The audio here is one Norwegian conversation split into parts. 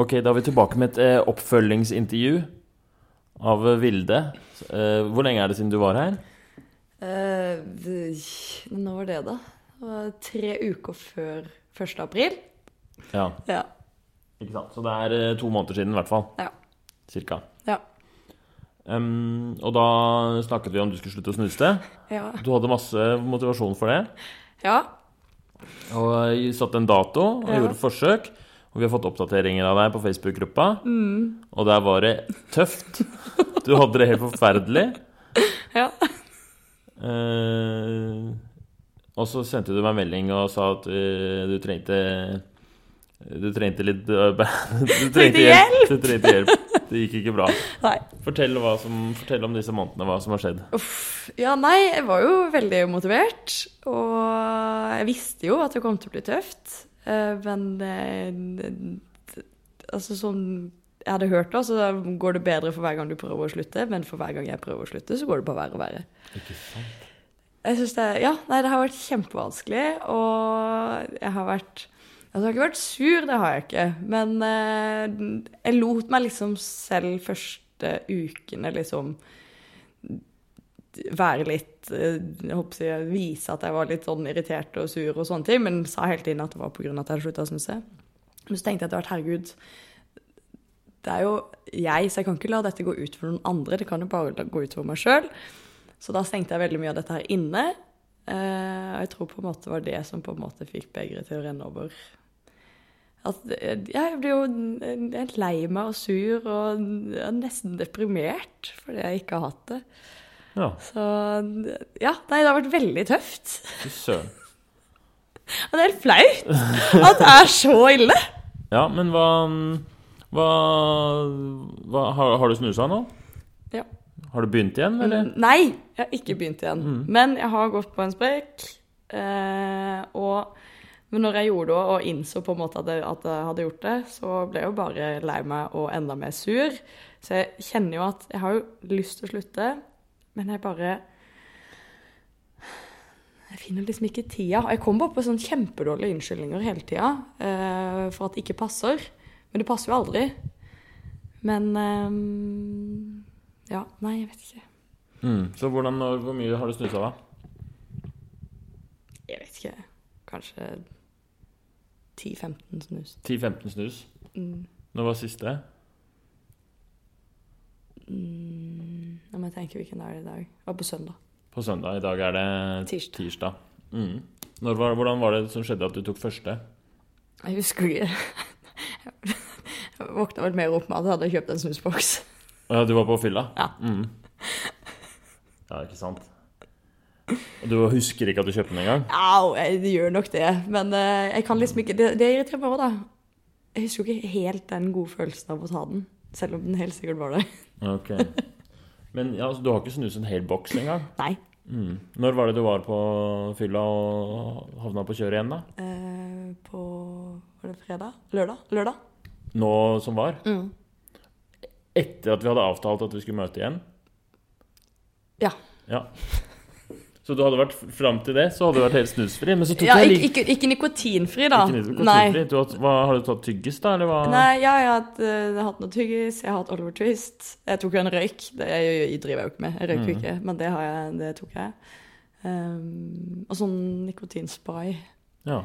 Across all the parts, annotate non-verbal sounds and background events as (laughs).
Ok, da er vi tilbake med et eh, oppfølgingsintervju av eh, Vilde. Eh, hvor lenge er det siden du var her? Eh, når var det, da? Det var tre uker før 1. april. Ja, Ja. ikke sant. Så det er eh, to måneder siden i hvert fall. Ja. Cirka. Ja. Em, og da snakket vi om du skulle slutte å snuse. Ja. Du hadde masse motivasjon for det. ja. Og jeg satte en dato og Ja. gjorde forsøk. Og vi har fått oppdateringer av deg på Facebook-gruppa. Mm. Og der var det tøft. Du hadde det helt forferdelig. (laughs) ja. Eh, og så sendte du meg melding og sa at uh, du trengte Du trengte litt (laughs) Du trengte hjelp! Du trengte hjelp. Det gikk ikke bra. Nei. Fortell, som, fortell om disse månedene, hva som har skjedd. Uff. Ja, nei, jeg var jo veldig motivert. Og jeg visste jo at det kom til å bli tøft. Eh, Men det, Altså sånn jeg hadde hørt det, så går det bedre for hver gang du prøver å slutte. Men for hver gang jeg prøver å slutte, så går det bare verre og verre. Ikke sant? Jeg synes det, ja, nei, det har vært kjempevanskelig, og jeg har vært Altså, jeg har ikke vært sur, det har jeg ikke, men eh, jeg lot meg liksom selv første ukene liksom være litt eh, Jeg håper jeg, vise at jeg var litt sånn irritert og sur og sånne ting, men sa hele tiden at det var pga. at jeg hadde slutta å snuse. Men så tenkte jeg etter hvert, herregud Det er jo jeg, så jeg kan ikke la dette gå ut for noen andre, det kan jo bare gå ut for meg sjøl. Så da stengte jeg veldig mye av dette her inne. Eh, og jeg tror på en måte det var det som på en måte fikk begeret til å renne over. At, eh, jeg blir jo lei meg og sur og nesten deprimert fordi jeg ikke har hatt det. Ja, Så ja, nei, det har vært veldig tøft. fy søren. (laughs) Det er helt flaut at det er så ille. Ja, men hva, hva, hva har, har du snusa nå? Ja. Har du begynt igjen, eller? Mm, Nei, jeg har ikke begynt igjen. Men jeg har gått på en sprekk. Eh, og men når jeg gjorde det og innså på en måte at jeg, at jeg hadde gjort det, så ble jeg jo bare lei meg og enda mer sur. Så jeg kjenner jo at jeg har jo lyst til å slutte, men jeg bare Jeg finner liksom ikke tida. Jeg kommer bare på sånne kjempedårlige unnskyldninger hele tida uh, for at det ikke passer. Men det passer jo aldri. Men eh, Ja, nei, jeg vet ikke. Mm. Så hvordan, hvor mye har du snusa, da? Jeg vet ikke. Kanskje 10-15 snus. 10-15 snus? Mm. Når var siste? Mm. Jeg tenke hvilken dag det er i dag. Var på søndag. På søndag. I dag er det Tirsdag. tirsdag. Mm. Når var, hvordan var det som skjedde at du tok første? Jeg husker ikke. Jeg våkna vel mer opp med at jeg hadde kjøpt en snusboks. Ja, du var på fylla? Ja. Mm. Ja, ikke sant. Og du husker ikke at du kjøpte den engang? Au, jeg gjør nok det. Men eh, jeg kan liksom ikke Det, det irriterer meg òg, da. Jeg husker jo ikke helt den gode følelsen av å ta den. Selv om den helt sikkert var der. Ok. Men ja, altså, du har ikke snuset en hel boks engang? Nei. Mm. Når var det du var på fylla og havna på kjøret igjen, da? Eh, på Var det fredag? Lørdag? Lørdag? Nå som var? Mm. Etter at vi hadde avtalt at vi skulle møte igjen? Ja. Ja. Så du hadde vært fram til det, så hadde du vært helt snusfri? Men så tok ja jeg ikke, ikke, ikke nikotinfri, da. Ikke nikotinfri. Du har, hva, har du tatt tyggis, da? Eller hva? Nei, ja, jeg har, hatt, eh, jeg har hatt noe tyggis, jeg har hatt Oliver Twist. Jeg tok jo en røyk. Det jeg, jeg driver jeg jo ikke med. Jeg røyker jo mm. ikke, men det, har jeg, det tok jeg. Um, og sånn nikotinspray. Ja.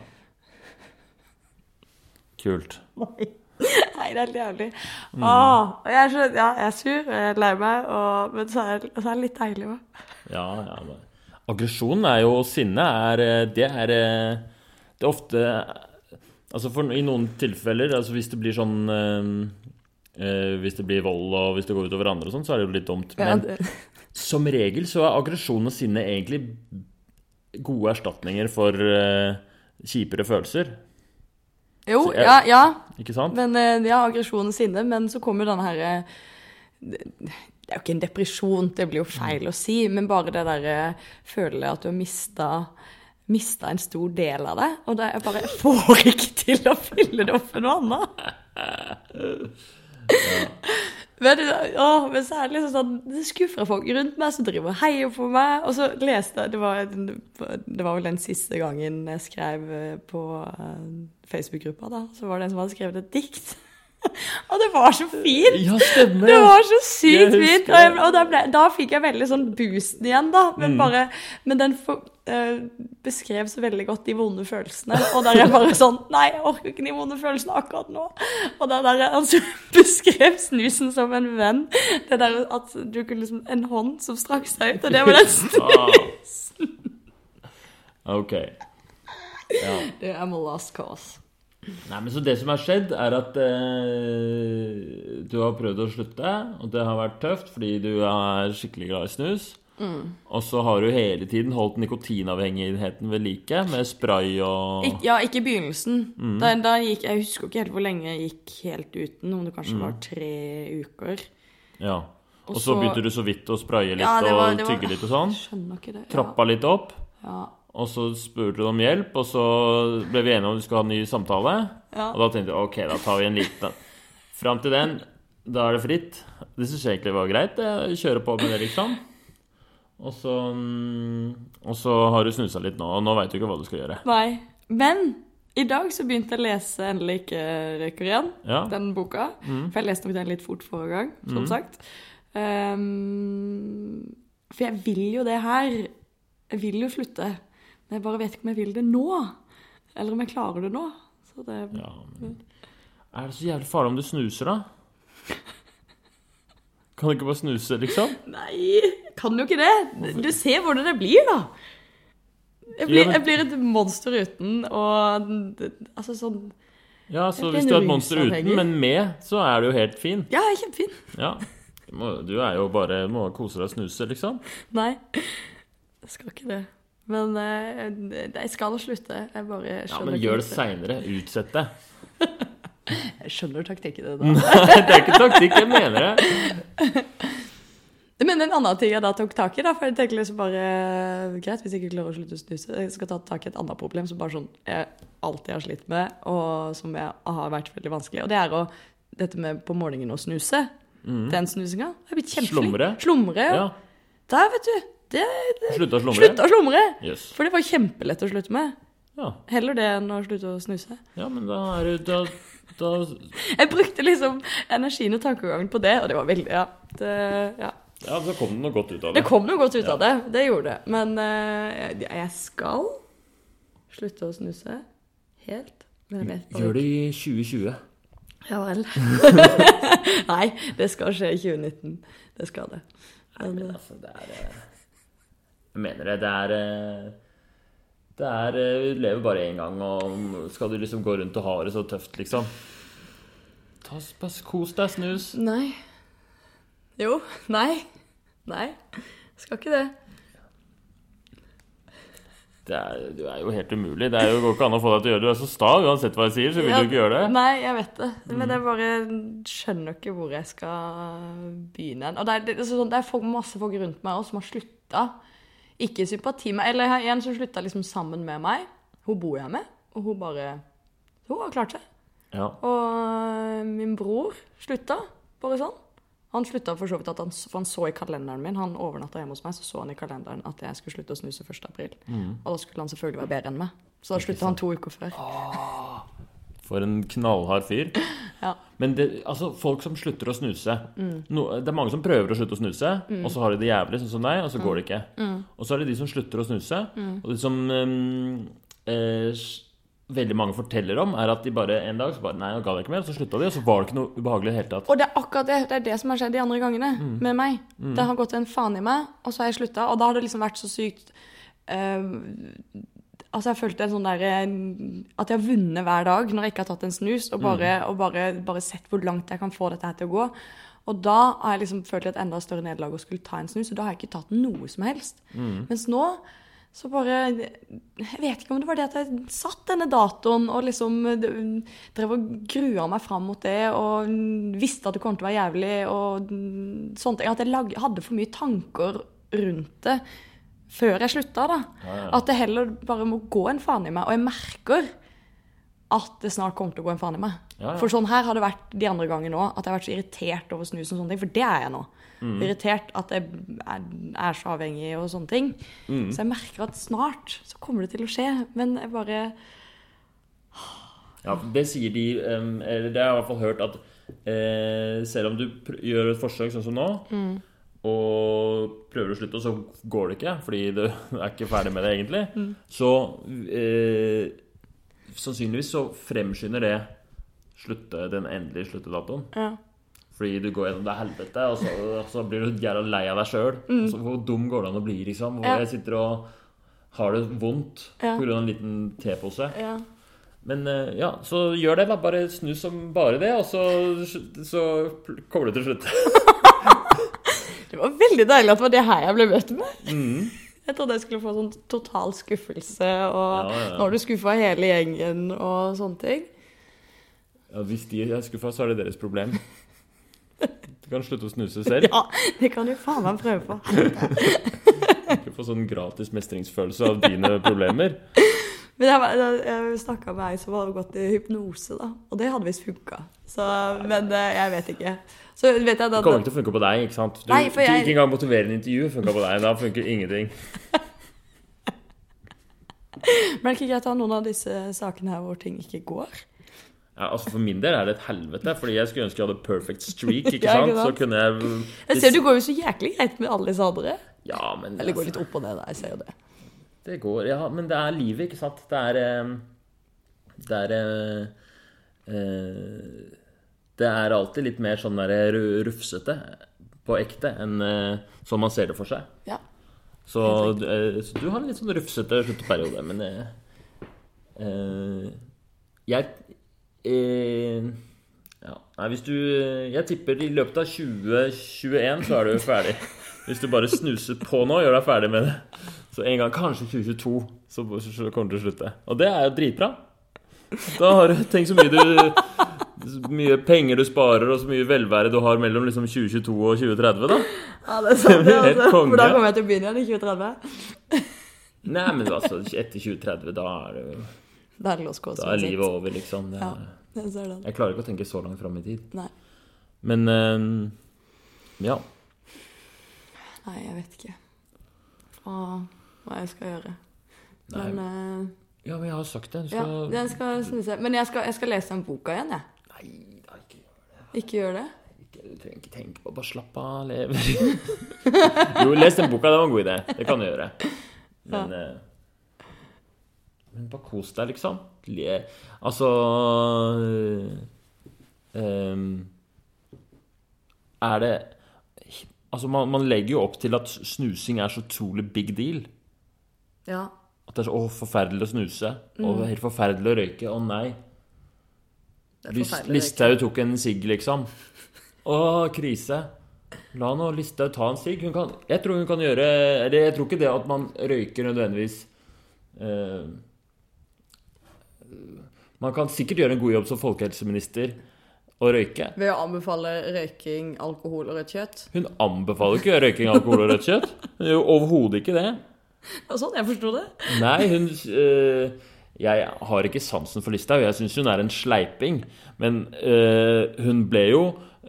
Kult. (laughs) Nei, det er helt jævlig. Åh, jeg er så Ja, jeg er sur, jeg er lei meg, og, men så er, så er det litt deilig òg. Ja, ja. men- Aggresjon er jo Sinne er eh, Det er eh, Det er ofte Altså for, I noen tilfeller, altså hvis det blir sånn eh, Hvis det blir vold og hvis det går utover andre og sånn, så er det jo litt dumt. Men ja, som regel så er aggresjon og sinne egentlig gode erstatninger for øh, kjipere følelser. jo, jeg- ja, ja. Men ja, aggresjon og sinne, men så kommer jo denne herre det, er jo ikke en depresjon, det blir jo feil å si, men bare det derre føle at du har mista mista en stor del av det. Og det er bare Jeg får ikke til å fylle det opp med noe annet. Men, å, men så er det liksom sånn Det skuffer folk rundt meg som driver og heier på meg. Og så leste jeg Det var, det var vel den siste gangen jeg skrev eh, på eh, Facebook-gruppa, da. Så var det en som hadde skrevet et dikt. Og det var så fint! Ja, stemmer. Det var så sykt fint! Og, jeg, og da, ble, da fikk jeg veldig sånn boosten igjen, da. Men, Mm. bare, men den for, eh, beskrev så veldig godt de vonde følelsene. Og der er jeg bare sånn Nei, jeg orker ikke de vonde følelsene akkurat nå. Og det der altså, (laughs) beskrev snusen som en venn. Det der at du kunne liksom En hånd som strakk seg ut, og det var den (laughs) snusen. Ah. Ok. Ja. Det er my last cause. Nei, men Så det som har skjedd, er at eh, du har prøvd å slutte, og det har vært tøft fordi du er skikkelig glad i snus. Og så har du hele tiden holdt nikotinavhengigheten ved like med spray og Ik ja, ikke i begynnelsen. Mm. Da, da gikk, jeg husker ikke helt hvor lenge jeg gikk helt uten. Om det Mm. kanskje var tre uker. Ja. Og så begynte du så vidt å spraye litt Ja, var- og tygge var- litt og sånn. Skjønner ikke det. Trappa litt opp. Ja. Og så spurte du om hjelp, og så ble vi enige om vi skulle ha en ny samtale. Ja. Og da tenkte jeg ok, da tar vi en liten Fram til den, da er det fritt. Det syns jeg egentlig var greit. Jeg kjører på med det, liksom. Og så, mm, og så har du snusa litt nå, og nå veit du ikke hva du skal gjøre. Nei. Men i dag så begynte jeg å lese Endelig ikke røyker igjen, Ja. den boka. Mm. For jeg leste nok den litt fort forrige gang, som sagt. Um, for jeg vil jo det her. Jeg vil jo slutte. Men jeg bare vet ikke om jeg vil det nå. Eller om jeg klarer det nå. Så det Ja, men Er det så jævlig farlig om du snuser, da? Kan du ikke bare snuse, liksom? Nei, kan jo ikke det. Du ser hvordan det blir, da. Jeg blir, jeg blir et monster uten, og Altså sånn Ja, så hvis du er et monster uten, men med, så er du jo helt fin. Ja, jeg er kjempefin. Ja. Du, er jo bare må kose deg og snuse, liksom. Nei, jeg skal ikke det. Men eh, jeg skal slutte. Jeg bare Ja, men gjør det seinere. Utsett det. (laughs) Jeg skjønner taktikken din. (laughs) da. det er ikke taktikk, jeg mener det. Men en annen ting jeg da tok tak i, da, for jeg tenker liksom bare Greit, hvis jeg ikke klarer å slutte å snuse. Jeg skal ta tak i et annet problem som bare sånn jeg alltid har slitt med, og som jeg har vært veldig vanskelig. Og det er å dette med på morgenen å snuse. Den snusinga. Jeg har blitt kjempeflink. Slumre. Slumre, ja. Ja. Der, vet du. Det, det. Slutta å slumre? Slutta å slumre! Yes. For det var kjempelett å slutte med. Ja. Heller det enn å slutte å snuse. ja, men da er det da, da (laughs) Jeg brukte liksom energien og tankegangen på det, og det var veldig Ja. Det, ja. Ja, så kom det noe godt ut av det. det kom noe godt ut av det. Det gjorde det. Men uh, jeg- skal slutte å snuse helt. Gjør det i 2020. Ja vel. (laughs) Nei, det skal skje i 2019. Det skal det. Nei, Men, men eh, altså, det er eh, Jeg mener det. Det er eh, Det er vi Du lever bare én gang, og skal du liksom gå rundt og ha det så tøft, liksom Ta, bare Kos deg, snus. Nei. Jo. Nei. Nei. Skal ikke det. Det er, du er jo helt umulig. Det er jo, går ikke an å få deg til å gjøre det. Du er så sta uansett hva jeg sier, så vil Ja, du ikke gjøre det. Nei, jeg vet det. Men jeg bare skjønner ikke hvor jeg skal begynne. Og det er, det, er sånn, det er folk, masse folk rundt meg også som har slutta. Ikke sympati med Eller jeg har en som slutta liksom sammen med meg. Hun bor jeg med, og hun bare Hun har klart seg. Ja. Og min bror slutta bare sånn. Han slutta for så vidt at han, for han så i kalenderen min Han overnatta hjemme hos meg, så så han i kalenderen at jeg skulle slutte å snuse 1. april. Og da skulle han selvfølgelig være bedre enn meg. Så da slutta han to uker før. For en knallhard fyr. (laughs) Ja. Men det, altså, folk som slutter å snuse no, Det er mange som prøver å slutte å snuse, og så har de det jævlig, sånn som deg, og så går det ikke. Og så er det de som slutter å snuse, og de som um, eh, veldig mange forteller om, er at de bare en dag så bare Nei, nå ga jeg ikke mer, og så slutta de, og så var det ikke noe ubehagelig i det hele tatt. Og det er akkurat det, det er det som har skjedd de andre gangene med meg. Det har gått en faen i meg, og så har jeg slutta. Og da har det liksom vært så sykt eh, Altså, jeg følte en sånn derre At jeg har vunnet hver dag når jeg ikke har tatt en snus, og bare, og bare, bare sett hvor langt jeg kan få dette her til å gå. Og da har jeg liksom følt et enda større nederlag å skulle ta en snus, og da har jeg ikke tatt noe som helst. Mens nå så bare Jeg vet ikke om det var det at jeg satt denne datoen og liksom eh, drev og grua meg fram mot det og visste at det kom til å være jævlig og ting. At jeg hadde for mye tanker rundt det før jeg slutta, da. At det heller bare må gå en faen i meg. Og jeg merker at det snart kommer til å gå en faen i meg. Ja, ja. For sånn her har det vært de andre gangene òg. At jeg har vært så irritert over snus og sånne ting. For det er jeg nå. Mm. Irritert at jeg er, er så avhengig og sånne ting. Mm. Så jeg merker at snart så kommer det til å skje. Men jeg bare Ja, det sier de Eller det har jeg i hvert fall hørt at eh, selv om du gjør et forsøk sånn som nå, og prøver å slutte, og så går det ikke fordi du (laughs) er ikke ferdig med det egentlig, så eh, sannsynligvis så fremskynder det slutte, den endelige sluttedatoen. Ja. Fordi du går gjennom det helvete, og så, og så blir du jævla lei av deg sjøl. Hvor dum går det an å bli, liksom? Hvor Ja. jeg sitter og har det vondt Ja. pga. en liten tepose. ja. Men eh, ja, så gjør det, da. Bare snu som bare det, og så, så kommer du til å slutte. (laughs) Det var veldig deilig at det var det her jeg ble møtt med. Mm. (laughs) Jeg trodde jeg skulle få sånn total skuffelse, og Ja, ja. nå har du skuffa hele gjengen og sånne ting. Ja, hvis de er skuffa, så er det deres problem. (laughs) Du kan slutte å snuse selv. Ja, det kan du faen meg prøve på. (laughs) Du få sånn gratis mestringsfølelse av dine problemer. Men jeg, jeg snakka med ei som hadde gått i hypnose, da. Og det hadde visst funka. Men eh, jeg vet ikke. Så vet jeg Det kommer ikke til å funke på deg. ikke sant? Du, Nei, jeg- Ikke engang motiverende intervju funka på deg. Da funker ingenting. (laughs) Men er det ikke greit å ha noen av disse sakene her hvor ting ikke går? Ja, altså For min del er det et helvete, fordi jeg skulle ønske jeg hadde perfect streak. (laughs) ikke Ja, sant? sant? Så kunne jeg Jeg ser du går jo så jæklig greit med alle disse andre. Ja, men Eller går litt opp og ned, da. Jeg ser jo det. Det går, ja, men det er livet, ikke sant? Det er eh, Det er eh, eh, Det er alltid litt mer sånn der rufsete på ekte enn sånn man ser det for seg. Ja. Så, så du har en litt sånn rufsete slutteperiode, men eh, Jeg eh, ja. Nei, hvis du Jeg tipper i løpet av 2021 så er du ferdig. Hvis du bare snuser på nå og gjør deg ferdig med det. Så en gang, kanskje 2022, så kommer det til å slutte. Og det er jo dritbra. Da har du Tenk så mye du så mye penger du sparer, og så mye velvære du har mellom liksom 2022 og 2030, da. Ja, det er sant, det, altså. For da kommer jeg til å begynne igjen i 2030. Nei, men altså, etter 2030, da er, det, jo Da er det låst kors. da er livet over, liksom. Det, Ja. Jeg den. Jeg klarer ikke å tenke så langt fram i tid. Nei. Men eh, ja. Nei, jeg vet ikke hva, hva jeg skal gjøre. Nei. Men uh, Ja, men jeg har sagt det. Du ja, skal jeg skal snuse. Men jeg skal, jeg skal lese den boka igjen, jeg. Nei, da, ikke gjør det. Ikke gjør det. Du trenger ikke tenke på Bare slapp av, lev. (laughs) jo, les den boka. Det var en god idé. Det kan du gjøre. Men eh, Men bare kos deg, liksom. Le. Altså eh, Er det Altså, man, man legger jo opp til at snusing er så utrolig big deal. Ja. At det er så å, forferdelig å snuse. Og helt forferdelig å røyke. Å nei. Listhaug tok en sigg, liksom. Å, krise. La nå Listhaug ta en sigg. Jeg tror hun kan gjøre Eller jeg tror ikke det at man røyker nødvendigvis eh, Man kan sikkert gjøre en god jobb som folkehelseminister og røyke. Ved å anbefale røyking, alkohol og rødt kjøtt. Hun anbefaler ikke røyking alkohol og rødt kjøtt. Overhodet ikke det. (laughs) Det var sånn jeg forsto det. (laughs) Nei, hun øh, Jeg har ikke sansen for Listhaug. Jeg syns hun er en sleiping. Men øh, hun ble jo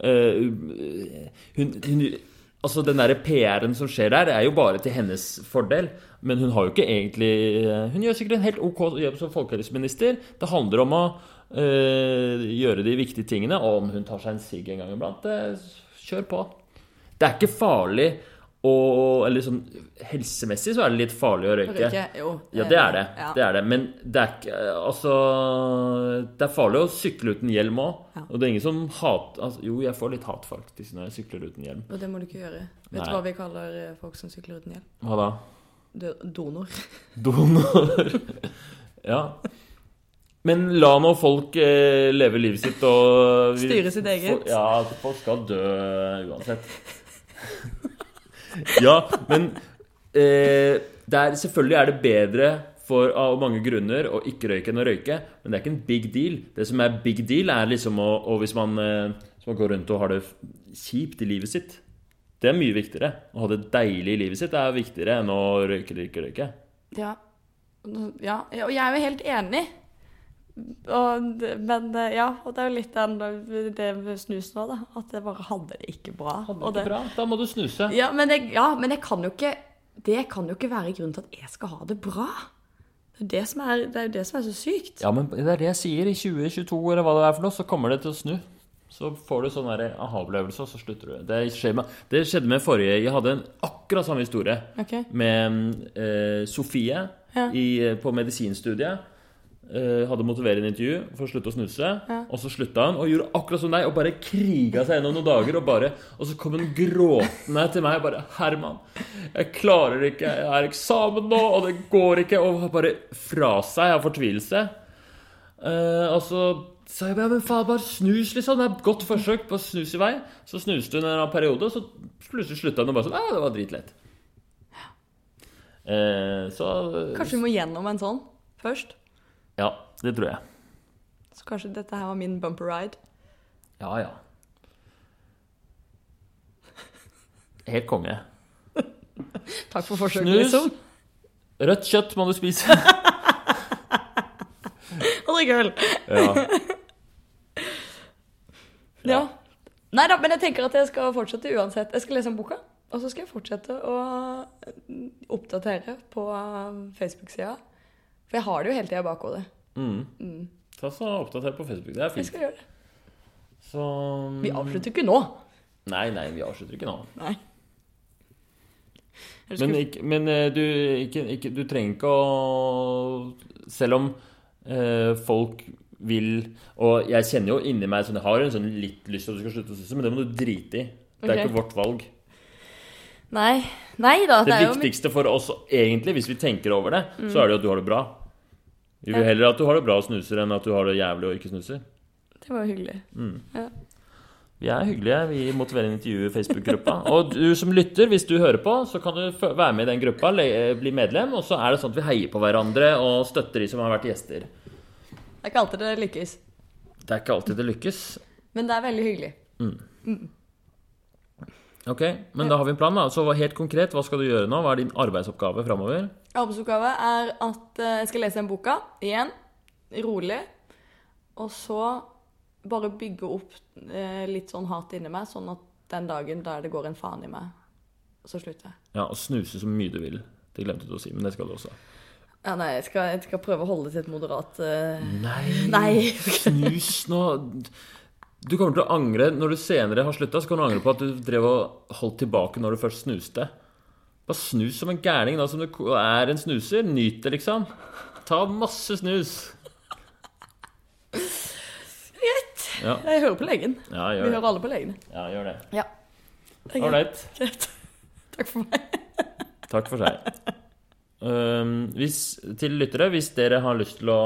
øh, hun, hun Altså, den derre PR-en som skjer der, er jo bare til hennes fordel. Men hun har jo ikke egentlig Hun gjør sikkert en helt OK jobb som folkehelseminister. Det handler om å gjøre de viktige tingene. Og om hun tar seg en sigg en gang iblant, kjør på. Det er ikke farlig å Eller sånn helsemessig så er det litt farlig å røyke. Røyke, jo. Ja, det er det. Ja. det er det. Men det er ikke Altså Det er farlig å sykle uten hjelm òg. Ja. Og det er ingen som hater altså, Jo, jeg får litt hat faktisk når jeg sykler uten hjelm. Og det må du ikke gjøre. Vet du hva vi kaller eh, folk som sykler uten hjelm? Hva da? Do- Donor. (laughs) Donor. (laughs) ja. Men la nå folk eh, leve livet sitt og Styre sitt eget. For, Ja, folk skal dø uansett. (laughs) ja, men eh, det er, selvfølgelig er det bedre for, av mange grunner å ikke røyke enn å røyke, men det er ikke en big deal. Det som er big deal, er liksom å Og hvis man, eh, hvis man går rundt og har det kjipt i livet sitt, det er mye viktigere. Å ha det deilig i livet sitt er viktigere enn å røyke eller ikke røyke. Ja. ja. Og jeg er jo helt enig. Og, men eh, ja, og det er jo litt den, det med snus nå, da. At jeg bare hadde det ikke bra. Hadde Og det ikke bra, da må du snuse. Ja, men jeg, ja, men jeg kan jo ikke Det kan jo ikke være grunnen til at jeg skal ha det bra. Det er det som er, det er jo det som er så sykt. Ja, men det er det jeg sier. I 2022 eller hva det er for noe, så kommer det til å snu. Så får du sånn aha-opplevelse, og så slutter du. Det, skjer med, det skjedde med forrige Jeg hadde en akkurat samme historie okay. med eh, Sofie Ja. i, på medisinstudiet. Eh, hadde motiverende intervju for å slutte å snuse. Ja. Og så slutta han og gjorde akkurat som deg og bare kriga seg gjennom noen dager. Og, bare, og så kom hun gråtende til meg og bare 'Herman, jeg klarer det ikke. Jeg har eksamen nå, og det går ikke.' Og bare fra seg av fortvilelse. Uh, og så sa jeg ja, men faen, bare snus, liksom. Det er et godt forsøk på å snus i vei. Så snuste hun en periode, og så plutselig slutta hun og bare sånn Ja, det var dritlett. Eh, så Kanskje vi må gjennom en sånn først? Ja, det tror jeg. Så kanskje dette her var min bumper ride? Ja, ja. Helt konge. (laughs) Takk for forsøket, Snus. liksom. Rødt kjøtt må du spise. Og drikke øl. ja. (laughs) Ja. Nei da, men jeg tenker at jeg skal fortsette uansett. Jeg skal lese om boka, og så skal jeg fortsette å oppdatere på Facebook-sida. For jeg har det jo hele tida i bakhodet. Mm. Ta så Oppdater på Facebook. Det er Jeg skal gjøre det. Så Vi avslutter ikke nå. Nei, nei, vi avslutter ikke nå. Nei. Men, ikke, men eh, du, ikke, ikke, du trenger ikke å Selv om eh, folk vil Og jeg kjenner jo inni meg sånn Jeg har en sånn litt lyst til at du skal slutte å snuse, men det må du drite i. Det er Ok. ikke vårt valg. Nei. Nei da. Det Det er jo viktigste for oss egentlig, hvis vi tenker over det, Mm. så er det jo at du har det bra. Vi vil Ja. heller at du har det bra og snuser, enn at du har det jævlig og ikke snuser. Det var hyggelig. Vi er hyggelige, vi motiverer intervjuer i Facebook-gruppa. Og du som lytter, hvis du hører på, så kan du være med i den gruppa, bli medlem, og så er det sånn at vi heier på hverandre og støtter de som har vært gjester. Det er ikke alltid det lykkes. Det er ikke alltid det lykkes. Men det er veldig hyggelig. Ok, men da har vi en plan, da. Så helt konkret, hva skal du gjøre nå? Hva er din arbeidsoppgave framover? Arbeidsoppgave er at eh, jeg skal lese en boka igjen, rolig, og så bare bygge opp eh, litt sånn hat inni meg, sånn at den dagen der det går en faen i meg, så slutter jeg. Ja, og snuse så mye du vil. Det glemte du å si, men det skal du også. Ja, nei, jeg skal, jeg skal prøve å holde det til et moderat uh... Nei, (laughs) Nei. snus nå Du kommer til å angre når du senere har slutta. Så kan du angre på at du drev og holdt tilbake når du først snuste. Bare snus som en gærning da som du er en snuser. Nyt det, liksom. Ta masse snus. Greit. Ja, Jeg hører på legen. ja Vi det. hører alle på legene. Ja, gjør det. Ja. Ålreit. (laughs) Takk for meg. Takk for seg. Um, hvis, til lyttere, hvis dere har lyst til å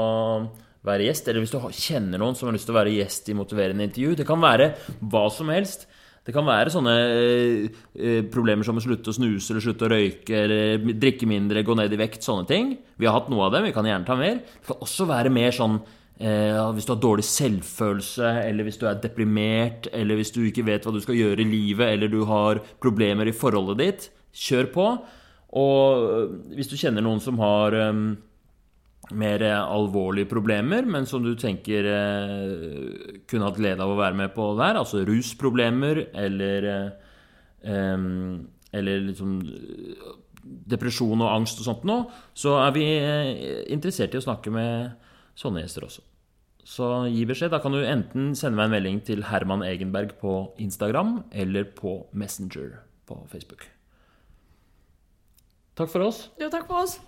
være gjest, eller hvis du kjenner noen som har lyst til å være gjest i motiverende intervju Det kan være hva som helst. Det kan være sånne eh, problemer som å slutte å snuse eller slutte å røyke eller drikke mindre, gå ned i vekt, sånne ting. Vi har hatt noe av dem, vi kan gjerne ta mer. Det kan også være mer sånn eh, hvis du har dårlig selvfølelse, eller hvis du er deprimert, eller hvis du ikke vet hva du skal gjøre i livet, eller du har problemer i forholdet ditt, kjør på. Og øh, hvis du kjenner noen som har øhm, mer eh, alvorlige problemer, men som du tenker eh, kunne hatt glede av å være med på der, altså rusproblemer eller eh, Eller liksom eh, depresjon og angst og sånt noe, så er vi eh, interessert i å snakke med sånne gjester også. Så gi beskjed. Da kan du enten sende meg en melding til Herman Egenberg på Instagram eller på Messenger på Facebook. Takk for oss. Jo, takk for oss.